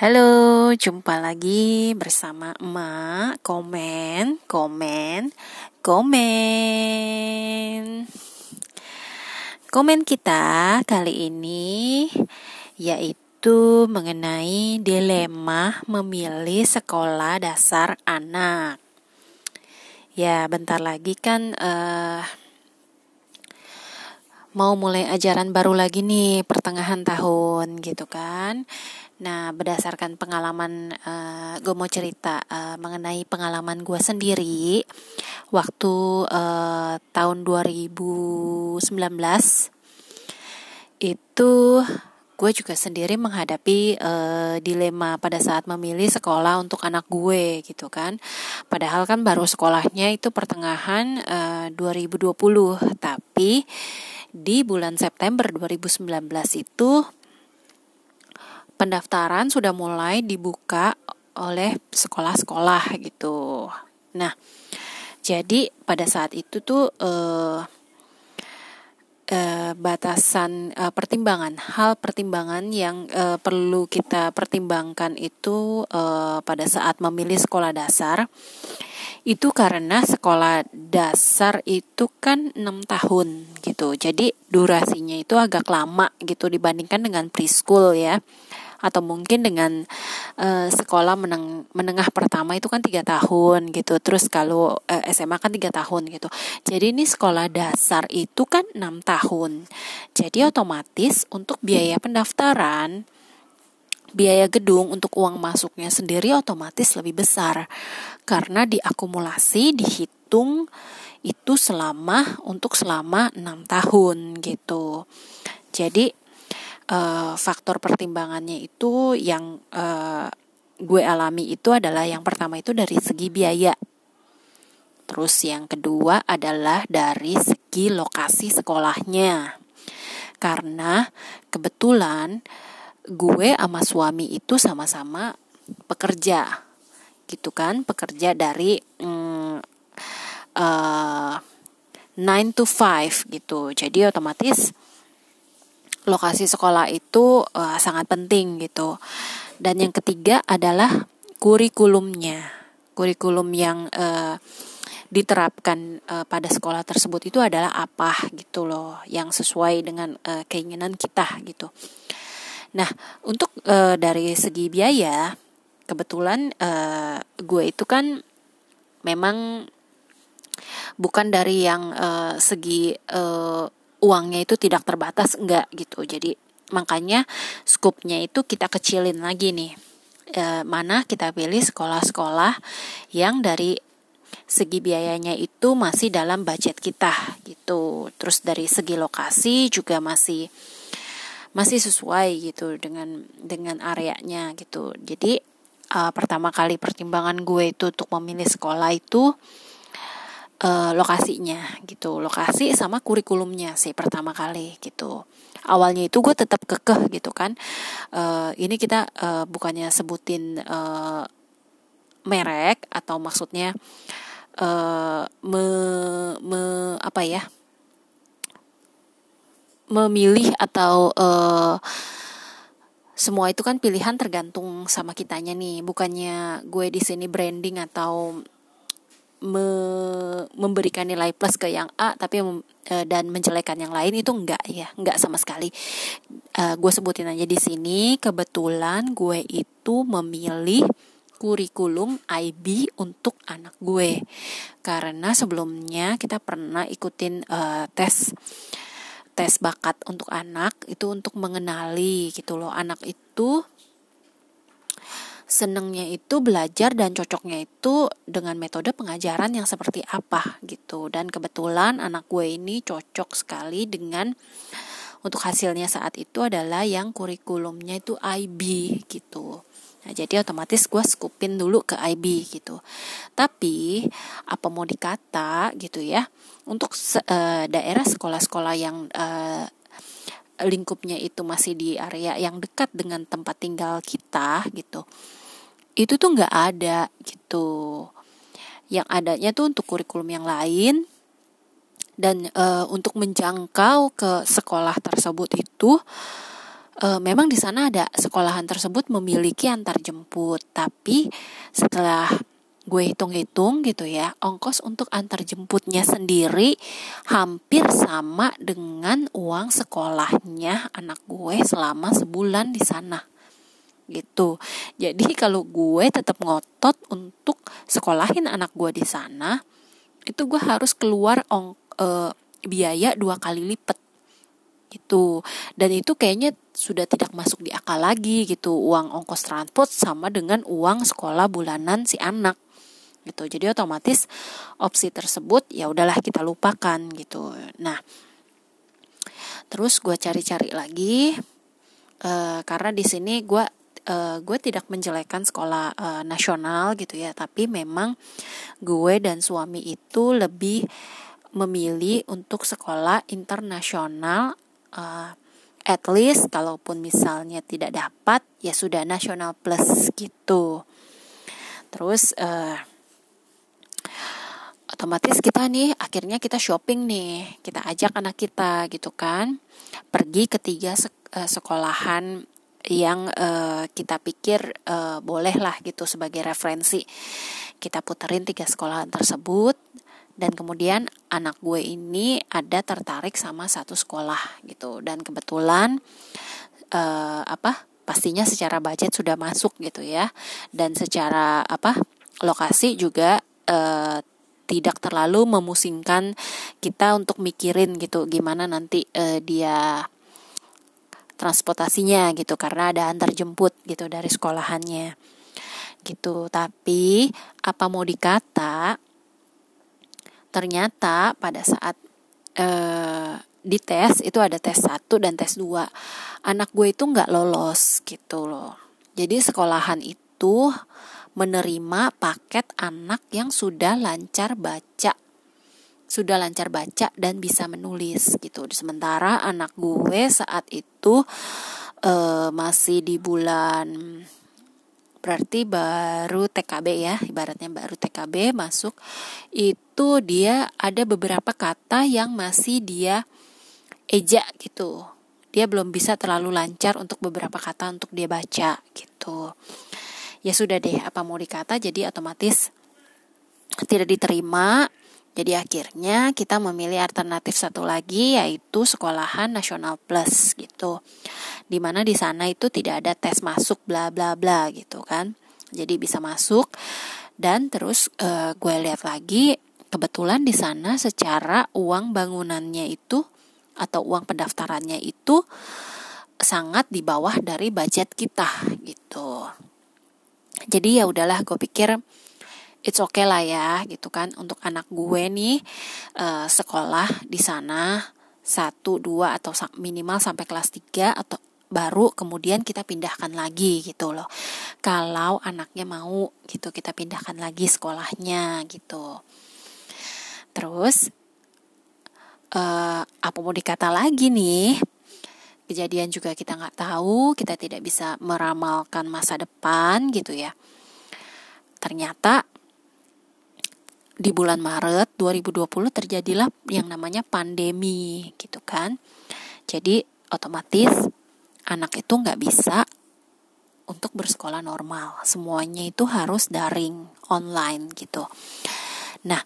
Halo, jumpa lagi bersama emak komen, komen, komen. Komen kita kali ini yaitu mengenai dilema memilih sekolah dasar anak. Ya, bentar lagi kan uh, mau mulai ajaran baru lagi nih pertengahan tahun gitu kan. Nah, berdasarkan pengalaman, uh, gue mau cerita uh, mengenai pengalaman gue sendiri waktu uh, tahun 2019 itu gue juga sendiri menghadapi uh, dilema pada saat memilih sekolah untuk anak gue gitu kan. Padahal kan baru sekolahnya itu pertengahan uh, 2020, tapi di bulan September 2019 itu pendaftaran sudah mulai dibuka oleh sekolah-sekolah gitu. Nah, jadi pada saat itu tuh eh, eh, batasan eh, pertimbangan, hal pertimbangan yang eh, perlu kita pertimbangkan itu eh, pada saat memilih sekolah dasar itu karena sekolah dasar itu kan enam tahun gitu. Jadi durasinya itu agak lama gitu dibandingkan dengan preschool ya atau mungkin dengan uh, sekolah meneng, menengah pertama itu kan tiga tahun gitu. Terus kalau uh, eh, SMA kan tiga tahun gitu. Jadi ini sekolah dasar itu kan enam tahun. Jadi otomatis untuk biaya pendaftaran biaya gedung untuk uang masuknya sendiri otomatis lebih besar. Karena diakumulasi dihitung itu selama untuk selama enam tahun gitu. Jadi uh, faktor pertimbangannya itu yang uh, gue alami itu adalah yang pertama itu dari segi biaya. Terus yang kedua adalah dari segi lokasi sekolahnya. Karena kebetulan gue sama suami itu sama-sama pekerja. Gitu kan, pekerja dari mm, uh, 9 to 5 gitu. Jadi otomatis lokasi sekolah itu uh, sangat penting gitu. Dan yang ketiga adalah kurikulumnya. Kurikulum yang uh, diterapkan uh, pada sekolah tersebut itu adalah apa gitu loh, yang sesuai dengan uh, keinginan kita gitu. Nah, untuk uh, dari segi biaya, kebetulan uh, gue itu kan memang bukan dari yang uh, segi uh, uangnya itu tidak terbatas enggak gitu. Jadi makanya skupnya itu kita kecilin lagi nih. E, mana kita pilih sekolah-sekolah yang dari segi biayanya itu masih dalam budget kita gitu. Terus dari segi lokasi juga masih masih sesuai gitu dengan dengan areanya gitu. Jadi uh, pertama kali pertimbangan gue itu untuk memilih sekolah itu uh, lokasinya gitu. Lokasi sama kurikulumnya sih pertama kali gitu. Awalnya itu gue tetap kekeh gitu kan. Uh, ini kita uh, bukannya sebutin uh, merek atau maksudnya uh, me, me apa ya? Memilih atau uh, semua itu kan pilihan tergantung sama kitanya nih. Bukannya gue di sini branding atau me memberikan nilai plus ke yang A tapi e, dan menjelekan yang lain itu enggak ya enggak sama sekali. E, gue sebutin aja di sini kebetulan gue itu memilih kurikulum IB untuk anak gue. Karena sebelumnya kita pernah ikutin e, tes tes bakat untuk anak itu untuk mengenali gitu loh. Anak itu senengnya itu belajar dan cocoknya itu dengan metode pengajaran yang seperti apa gitu dan kebetulan anak gue ini cocok sekali dengan untuk hasilnya saat itu adalah yang kurikulumnya itu IB gitu Nah, jadi otomatis gue skupin dulu ke IB gitu. Tapi apa mau dikata gitu ya, untuk uh, daerah sekolah-sekolah yang uh, lingkupnya itu masih di area yang dekat dengan tempat tinggal kita gitu. Itu tuh nggak ada gitu. Yang adanya tuh untuk kurikulum yang lain dan e, untuk menjangkau ke sekolah tersebut itu e, memang di sana ada sekolahan tersebut memiliki antar jemput, tapi setelah gue hitung-hitung gitu ya, ongkos untuk antar jemputnya sendiri hampir sama dengan uang sekolahnya anak gue selama sebulan di sana gitu. Jadi kalau gue tetap ngotot untuk sekolahin anak gue di sana, itu gue harus keluar ong e, biaya dua kali lipat gitu. Dan itu kayaknya sudah tidak masuk di akal lagi gitu. Uang ongkos transport sama dengan uang sekolah bulanan si anak gitu. Jadi otomatis opsi tersebut ya udahlah kita lupakan gitu. Nah, terus gue cari-cari lagi uh, karena di sini gue uh, gue tidak menjelekkan sekolah uh, nasional gitu ya, tapi memang gue dan suami itu lebih memilih untuk sekolah internasional uh, at least kalaupun misalnya tidak dapat ya sudah nasional plus gitu. Terus uh, otomatis kita nih akhirnya kita shopping nih, kita ajak anak kita gitu kan, pergi ke tiga sekolahan yang uh, kita pikir uh, boleh gitu sebagai referensi. Kita puterin tiga sekolahan tersebut dan kemudian anak gue ini ada tertarik sama satu sekolah gitu. Dan kebetulan uh, apa pastinya secara budget sudah masuk gitu ya. Dan secara apa lokasi juga uh, tidak terlalu memusingkan kita untuk mikirin gitu gimana nanti uh, dia transportasinya gitu karena ada antar jemput gitu dari sekolahannya. Gitu. Tapi apa mau dikata ternyata pada saat uh, di tes itu ada tes satu dan tes dua. Anak gue itu nggak lolos gitu loh. Jadi sekolahan itu menerima paket anak yang sudah lancar baca sudah lancar baca dan bisa menulis gitu. Sementara anak gue saat itu uh, masih di bulan berarti baru TKB ya, ibaratnya baru TKB masuk itu dia ada beberapa kata yang masih dia ejak gitu. Dia belum bisa terlalu lancar untuk beberapa kata untuk dia baca gitu. Ya sudah deh, apa mau dikata jadi otomatis tidak diterima jadi akhirnya kita memilih alternatif satu lagi yaitu sekolahan nasional plus gitu. Di mana di sana itu tidak ada tes masuk bla bla bla gitu kan. Jadi bisa masuk dan terus uh, gue lihat lagi kebetulan di sana secara uang bangunannya itu atau uang pendaftarannya itu sangat di bawah dari budget kita gitu. Jadi ya udahlah gue pikir it's okay lah ya gitu kan untuk anak gue nih uh, sekolah di sana satu dua atau minimal sampai kelas 3 atau baru kemudian kita pindahkan lagi gitu loh. Kalau anaknya mau gitu kita pindahkan lagi sekolahnya gitu. Terus uh, apa mau dikata lagi nih kejadian juga kita nggak tahu kita tidak bisa meramalkan masa depan gitu ya ternyata di bulan Maret 2020 terjadilah yang namanya pandemi gitu kan. Jadi otomatis anak itu nggak bisa untuk bersekolah normal. Semuanya itu harus daring online gitu. Nah,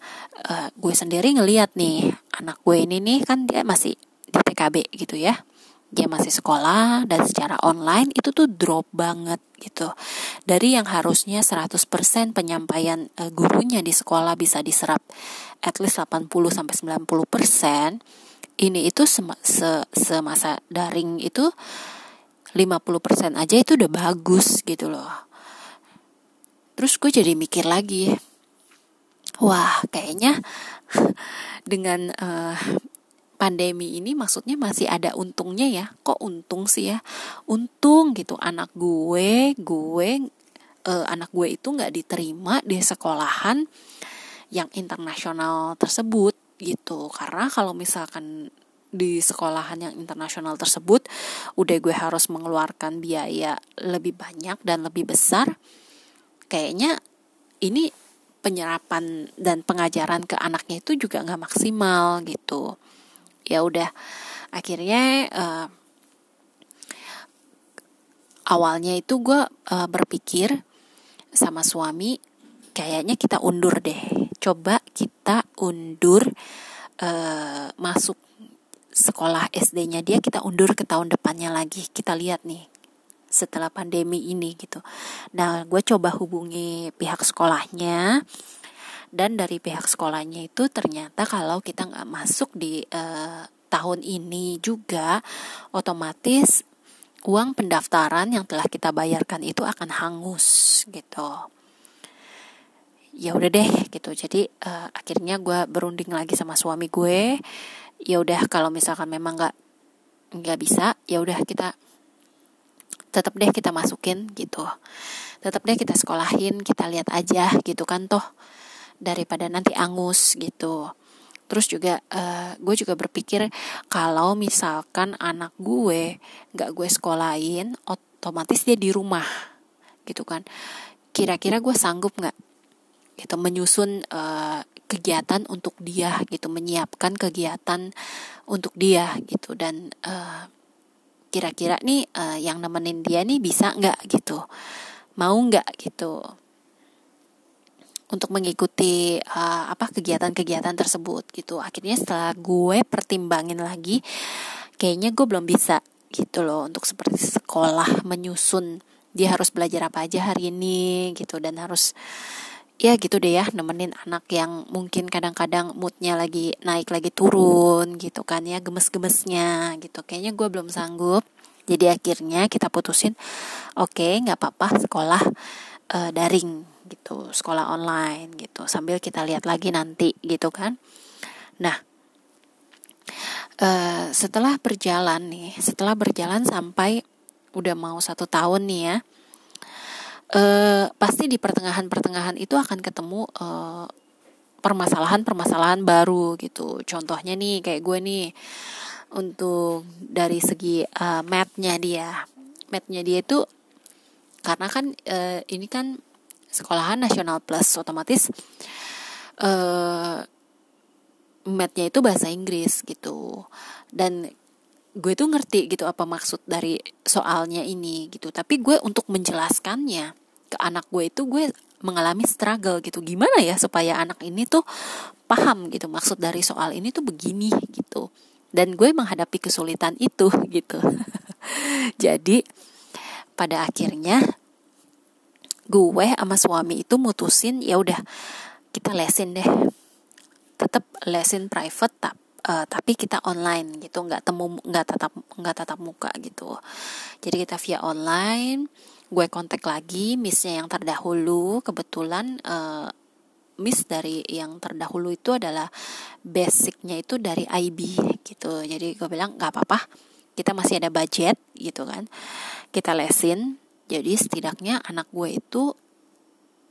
uh, gue sendiri ngeliat nih anak gue ini nih kan dia masih di TKB gitu ya dia masih sekolah dan secara online itu tuh drop banget gitu. Dari yang harusnya 100% penyampaian uh, gurunya di sekolah bisa diserap at least 80 sampai 90%, ini itu sem se semasa daring itu 50% aja itu udah bagus gitu loh. Terus gue jadi mikir lagi, wah kayaknya dengan uh, pandemi ini maksudnya masih ada untungnya ya. Kok untung sih ya? Untung gitu anak gue gue uh, anak gue itu nggak diterima di sekolahan yang internasional tersebut gitu. Karena kalau misalkan di sekolahan yang internasional tersebut udah gue harus mengeluarkan biaya lebih banyak dan lebih besar kayaknya ini penyerapan dan pengajaran ke anaknya itu juga nggak maksimal gitu ya udah. Akhirnya uh, awalnya itu gue uh, berpikir sama suami kayaknya kita undur deh. Coba kita undur uh, masuk sekolah SD-nya dia kita undur ke tahun depannya lagi. Kita lihat nih setelah pandemi ini gitu. Nah gue coba hubungi pihak sekolahnya dan dari pihak sekolahnya itu ternyata kalau kita nggak masuk di uh, tahun ini juga otomatis uang pendaftaran yang telah kita bayarkan itu akan hangus gitu. Ya udah deh gitu. Jadi uh, akhirnya gue berunding lagi sama suami gue. Ya udah kalau misalkan memang nggak nggak bisa ya udah kita tetap deh kita masukin gitu. Tetap deh kita sekolahin kita lihat aja gitu kan toh daripada nanti angus gitu. Terus juga uh, gue juga berpikir kalau misalkan anak gue nggak gue sekolahin otomatis dia di rumah gitu kan. Kira-kira gue sanggup nggak gitu menyusun uh, kegiatan untuk dia gitu menyiapkan kegiatan untuk dia gitu. Dan uh, kira-kira nih uh, yang nemenin dia nih bisa nggak gitu? Mau nggak gitu untuk mengikuti uh, apa kegiatan-kegiatan tersebut gitu. Akhirnya setelah gue pertimbangin lagi kayaknya gue belum bisa gitu loh untuk seperti sekolah menyusun dia harus belajar apa aja hari ini gitu. Dan harus ya gitu deh ya nemenin anak yang mungkin kadang-kadang moodnya lagi naik lagi turun gitu kan ya gemes-gemesnya gitu. Kayaknya gue belum sanggup. Jadi akhirnya kita putusin oke okay, nggak apa-apa sekolah uh, daring gitu sekolah online gitu sambil kita lihat lagi nanti gitu kan. Nah uh, setelah berjalan nih setelah berjalan sampai udah mau satu tahun nih ya uh, pasti di pertengahan-pertengahan itu akan ketemu uh, permasalahan-permasalahan baru gitu. Contohnya nih kayak gue nih untuk dari segi uh, mapnya dia. Mapnya dia itu karena kan uh, ini kan sekolahan nasional plus otomatis uh, matnya itu bahasa Inggris gitu. Dan gue tuh ngerti gitu apa maksud dari soalnya ini gitu. Tapi gue untuk menjelaskannya ke anak gue itu gue mengalami struggle gitu. Gimana ya supaya anak ini tuh paham gitu maksud dari soal ini tuh begini gitu. Dan gue menghadapi kesulitan itu gitu. Jadi pada akhirnya gue sama suami itu mutusin ya udah kita lesin deh. Tetap lesin private tap, uh, tapi kita online gitu nggak temu nggak tatap nggak tatap muka gitu. Jadi kita via online gue kontak lagi missnya yang terdahulu. Kebetulan uh, miss dari yang terdahulu itu adalah basicnya itu dari IB gitu. Jadi gue bilang nggak apa-apa kita masih ada budget gitu kan. Kita lesin jadi setidaknya anak gue itu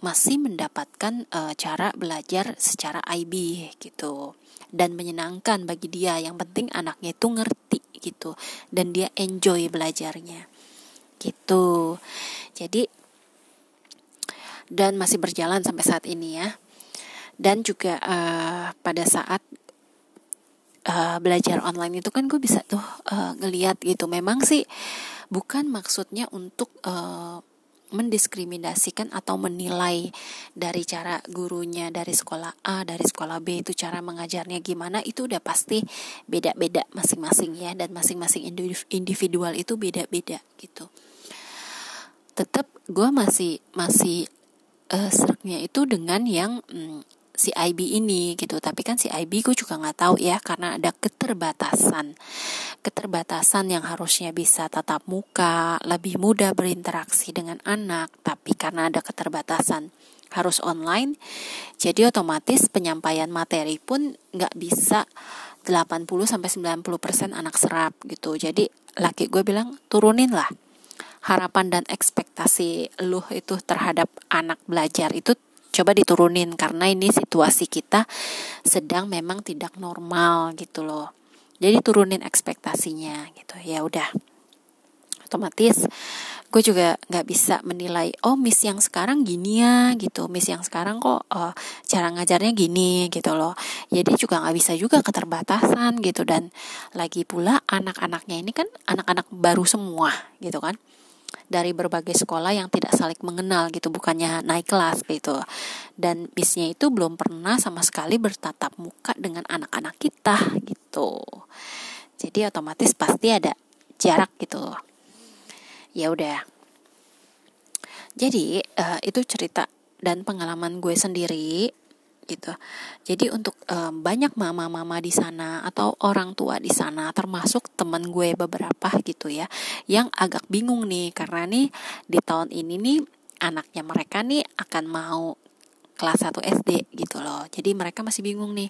masih mendapatkan uh, cara belajar secara IB gitu dan menyenangkan bagi dia. Yang penting anaknya itu ngerti gitu dan dia enjoy belajarnya. Gitu. Jadi dan masih berjalan sampai saat ini ya. Dan juga uh, pada saat uh, belajar online itu kan gue bisa tuh uh, ngeliat gitu. Memang sih bukan maksudnya untuk uh, mendiskriminasikan atau menilai dari cara gurunya dari sekolah A dari sekolah B itu cara mengajarnya gimana itu udah pasti beda-beda masing-masing ya dan masing-masing individual itu beda-beda gitu tetap gue masih masih uh, seraknya itu dengan yang mm, si IB ini gitu. Tapi kan si IB gue juga nggak tahu ya karena ada keterbatasan. Keterbatasan yang harusnya bisa tatap muka lebih mudah berinteraksi dengan anak tapi karena ada keterbatasan harus online jadi otomatis penyampaian materi pun nggak bisa 80 sampai 90% anak serap gitu. Jadi laki gue bilang turunin lah harapan dan ekspektasi lu itu terhadap anak belajar itu coba diturunin karena ini situasi kita sedang memang tidak normal gitu loh. Jadi turunin ekspektasinya gitu ya udah. Otomatis gue juga nggak bisa menilai oh miss yang sekarang gini ya gitu. Miss yang sekarang kok uh, cara ngajarnya gini gitu loh. Jadi juga nggak bisa juga keterbatasan gitu. Dan lagi pula anak-anaknya ini kan anak-anak baru semua gitu kan dari berbagai sekolah yang tidak saling mengenal gitu bukannya naik kelas gitu. Dan bisnya itu belum pernah sama sekali bertatap muka dengan anak-anak kita gitu. Jadi otomatis pasti ada jarak gitu. Ya udah. Jadi uh, itu cerita dan pengalaman gue sendiri gitu. Jadi untuk um, banyak mama-mama di sana atau orang tua di sana termasuk temen gue beberapa gitu ya yang agak bingung nih karena nih di tahun ini nih anaknya mereka nih akan mau kelas 1 SD gitu loh. Jadi mereka masih bingung nih.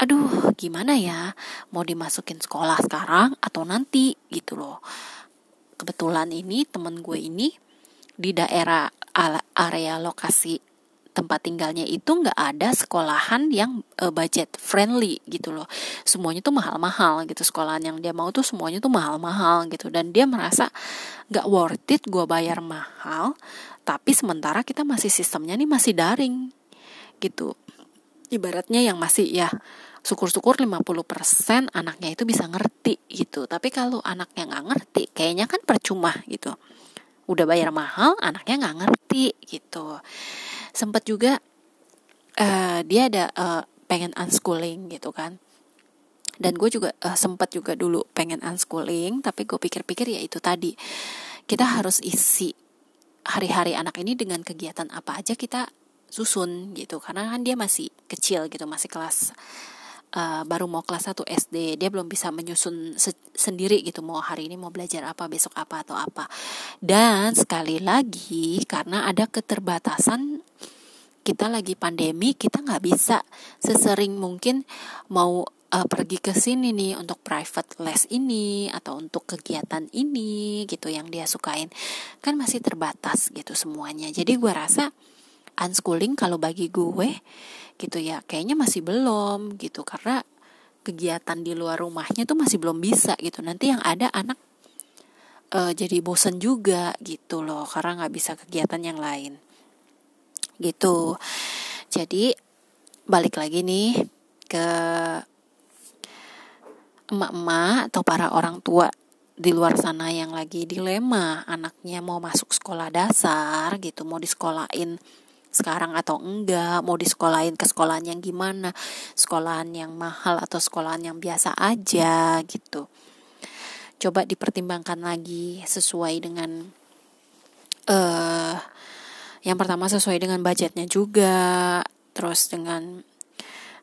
Aduh, gimana ya? Mau dimasukin sekolah sekarang atau nanti gitu loh. Kebetulan ini temen gue ini di daerah area lokasi tempat tinggalnya itu nggak ada sekolahan yang uh, budget friendly gitu loh. Semuanya tuh mahal-mahal gitu sekolahan yang dia mau tuh semuanya tuh mahal-mahal gitu. Dan dia merasa nggak worth it gue bayar mahal tapi sementara kita masih sistemnya nih masih daring gitu. Ibaratnya yang masih ya syukur-syukur 50% anaknya itu bisa ngerti gitu. Tapi kalau anaknya nggak ngerti kayaknya kan percuma gitu. Udah bayar mahal anaknya nggak ngerti gitu sempat juga uh, dia ada uh, pengen unschooling gitu kan. Dan gue juga uh, sempat juga dulu pengen unschooling tapi gue pikir-pikir ya itu tadi. Kita harus isi hari-hari anak ini dengan kegiatan apa aja kita susun gitu. Karena kan dia masih kecil gitu masih kelas uh, baru mau kelas 1 SD dia belum bisa menyusun se sendiri gitu mau hari ini mau belajar apa besok apa atau apa. Dan sekali lagi karena ada keterbatasan kita lagi pandemi kita nggak bisa sesering mungkin mau uh, pergi ke sini nih untuk private les ini atau untuk kegiatan ini gitu yang dia sukain. Kan masih terbatas gitu semuanya. Jadi gue rasa unschooling kalau bagi gue gitu ya. Kayaknya masih belum gitu. Karena kegiatan di luar rumahnya tuh masih belum bisa gitu. Nanti yang ada anak uh, jadi bosen juga gitu loh. Karena nggak bisa kegiatan yang lain. Gitu. Jadi balik lagi nih ke emak-emak atau para orang tua di luar sana yang lagi dilema. Anaknya mau masuk sekolah dasar gitu. Mau disekolahin sekarang atau enggak mau disekolahin ke sekolahan yang gimana sekolahan yang mahal atau sekolahan yang biasa aja gitu. Coba dipertimbangkan lagi sesuai dengan uh, yang pertama sesuai dengan budgetnya juga terus dengan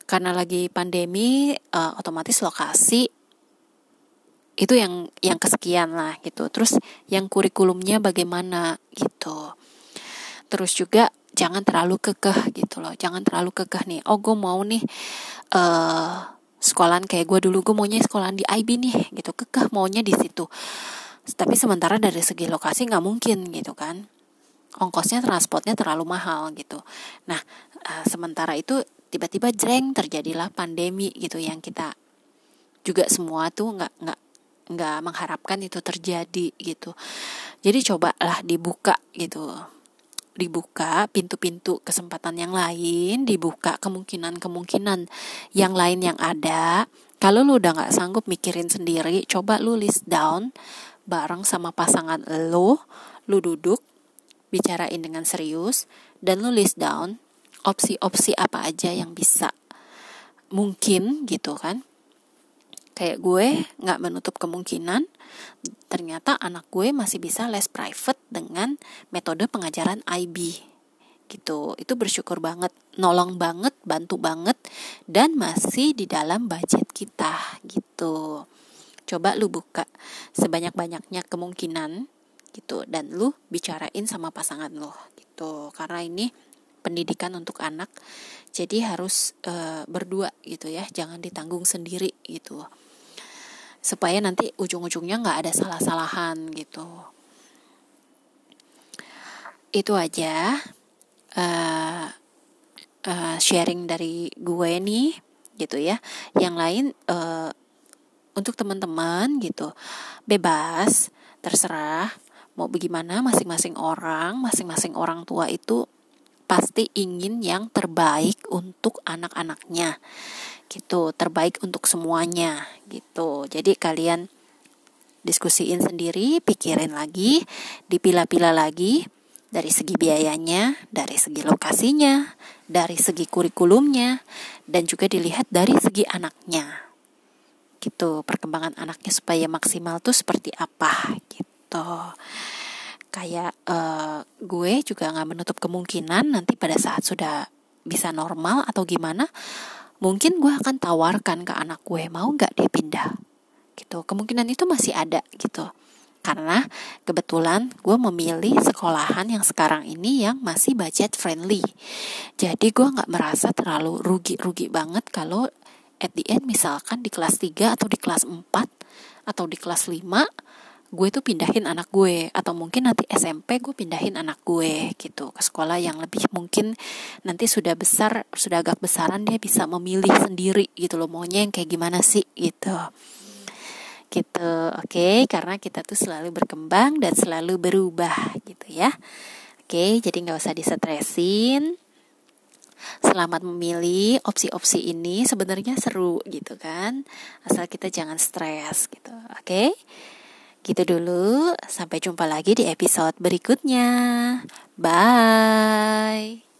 karena lagi pandemi uh, otomatis lokasi itu yang yang kesekian lah gitu. Terus yang kurikulumnya bagaimana gitu. Terus juga jangan terlalu kekeh gitu loh jangan terlalu kekeh nih oh gue mau nih uh, sekolahan kayak gue dulu gue maunya sekolahan di IB nih gitu kekeh maunya di situ tapi sementara dari segi lokasi nggak mungkin gitu kan ongkosnya transportnya terlalu mahal gitu. Nah, uh, sementara itu tiba-tiba jreng terjadilah pandemi gitu yang kita juga semua tuh nggak nggak nggak mengharapkan itu terjadi gitu. Jadi cobalah dibuka gitu. Dibuka pintu-pintu kesempatan yang lain, dibuka kemungkinan-kemungkinan yang lain yang ada. Kalau lu udah nggak sanggup mikirin sendiri, coba lu list down bareng sama pasangan lo, lu duduk, bicarain dengan serius dan lu list down opsi-opsi apa aja yang bisa mungkin gitu kan kayak gue nggak menutup kemungkinan ternyata anak gue masih bisa les private dengan metode pengajaran IB gitu. Itu bersyukur banget nolong banget bantu banget dan masih di dalam budget kita. Gitu. Coba lu buka sebanyak banyaknya kemungkinan gitu dan lu bicarain sama pasangan lo gitu. Karena ini pendidikan untuk anak jadi harus e, berdua gitu ya jangan ditanggung sendiri gitu supaya nanti ujung-ujungnya nggak ada salah-salahan gitu itu aja uh, uh, sharing dari gue nih gitu ya yang lain uh, untuk teman-teman gitu bebas terserah mau bagaimana masing-masing orang, masing-masing orang tua itu pasti ingin yang terbaik untuk anak-anaknya. Gitu, terbaik untuk semuanya gitu. Jadi kalian diskusiin sendiri, pikirin lagi, dipilah-pilah lagi dari segi biayanya, dari segi lokasinya, dari segi kurikulumnya, dan juga dilihat dari segi anaknya. Gitu, perkembangan anaknya supaya maksimal tuh seperti apa gitu. Kayak uh, gue juga nggak menutup kemungkinan nanti pada saat sudah bisa normal atau gimana, mungkin gue akan tawarkan ke anak gue mau nggak dia pindah. Gitu, kemungkinan itu masih ada gitu karena kebetulan gue memilih sekolahan yang sekarang ini yang masih budget friendly. Jadi gue nggak merasa terlalu rugi-rugi banget kalau at the end misalkan di kelas 3 atau di kelas 4 atau di kelas 5 gue tuh pindahin anak gue. Atau mungkin nanti SMP gue pindahin anak gue gitu. Ke sekolah yang lebih mungkin nanti sudah besar sudah agak besaran dia bisa memilih sendiri gitu loh. Maunya yang kayak gimana sih gitu. Gitu oke. Okay? karena kita tuh selalu berkembang dan selalu berubah gitu ya. Oke okay? jadi nggak usah disetresin Selamat memilih opsi-opsi ini. Sebenarnya seru gitu kan. Asal kita jangan stres gitu. Oke? okay? Gitu dulu. Sampai jumpa lagi di episode berikutnya. Bye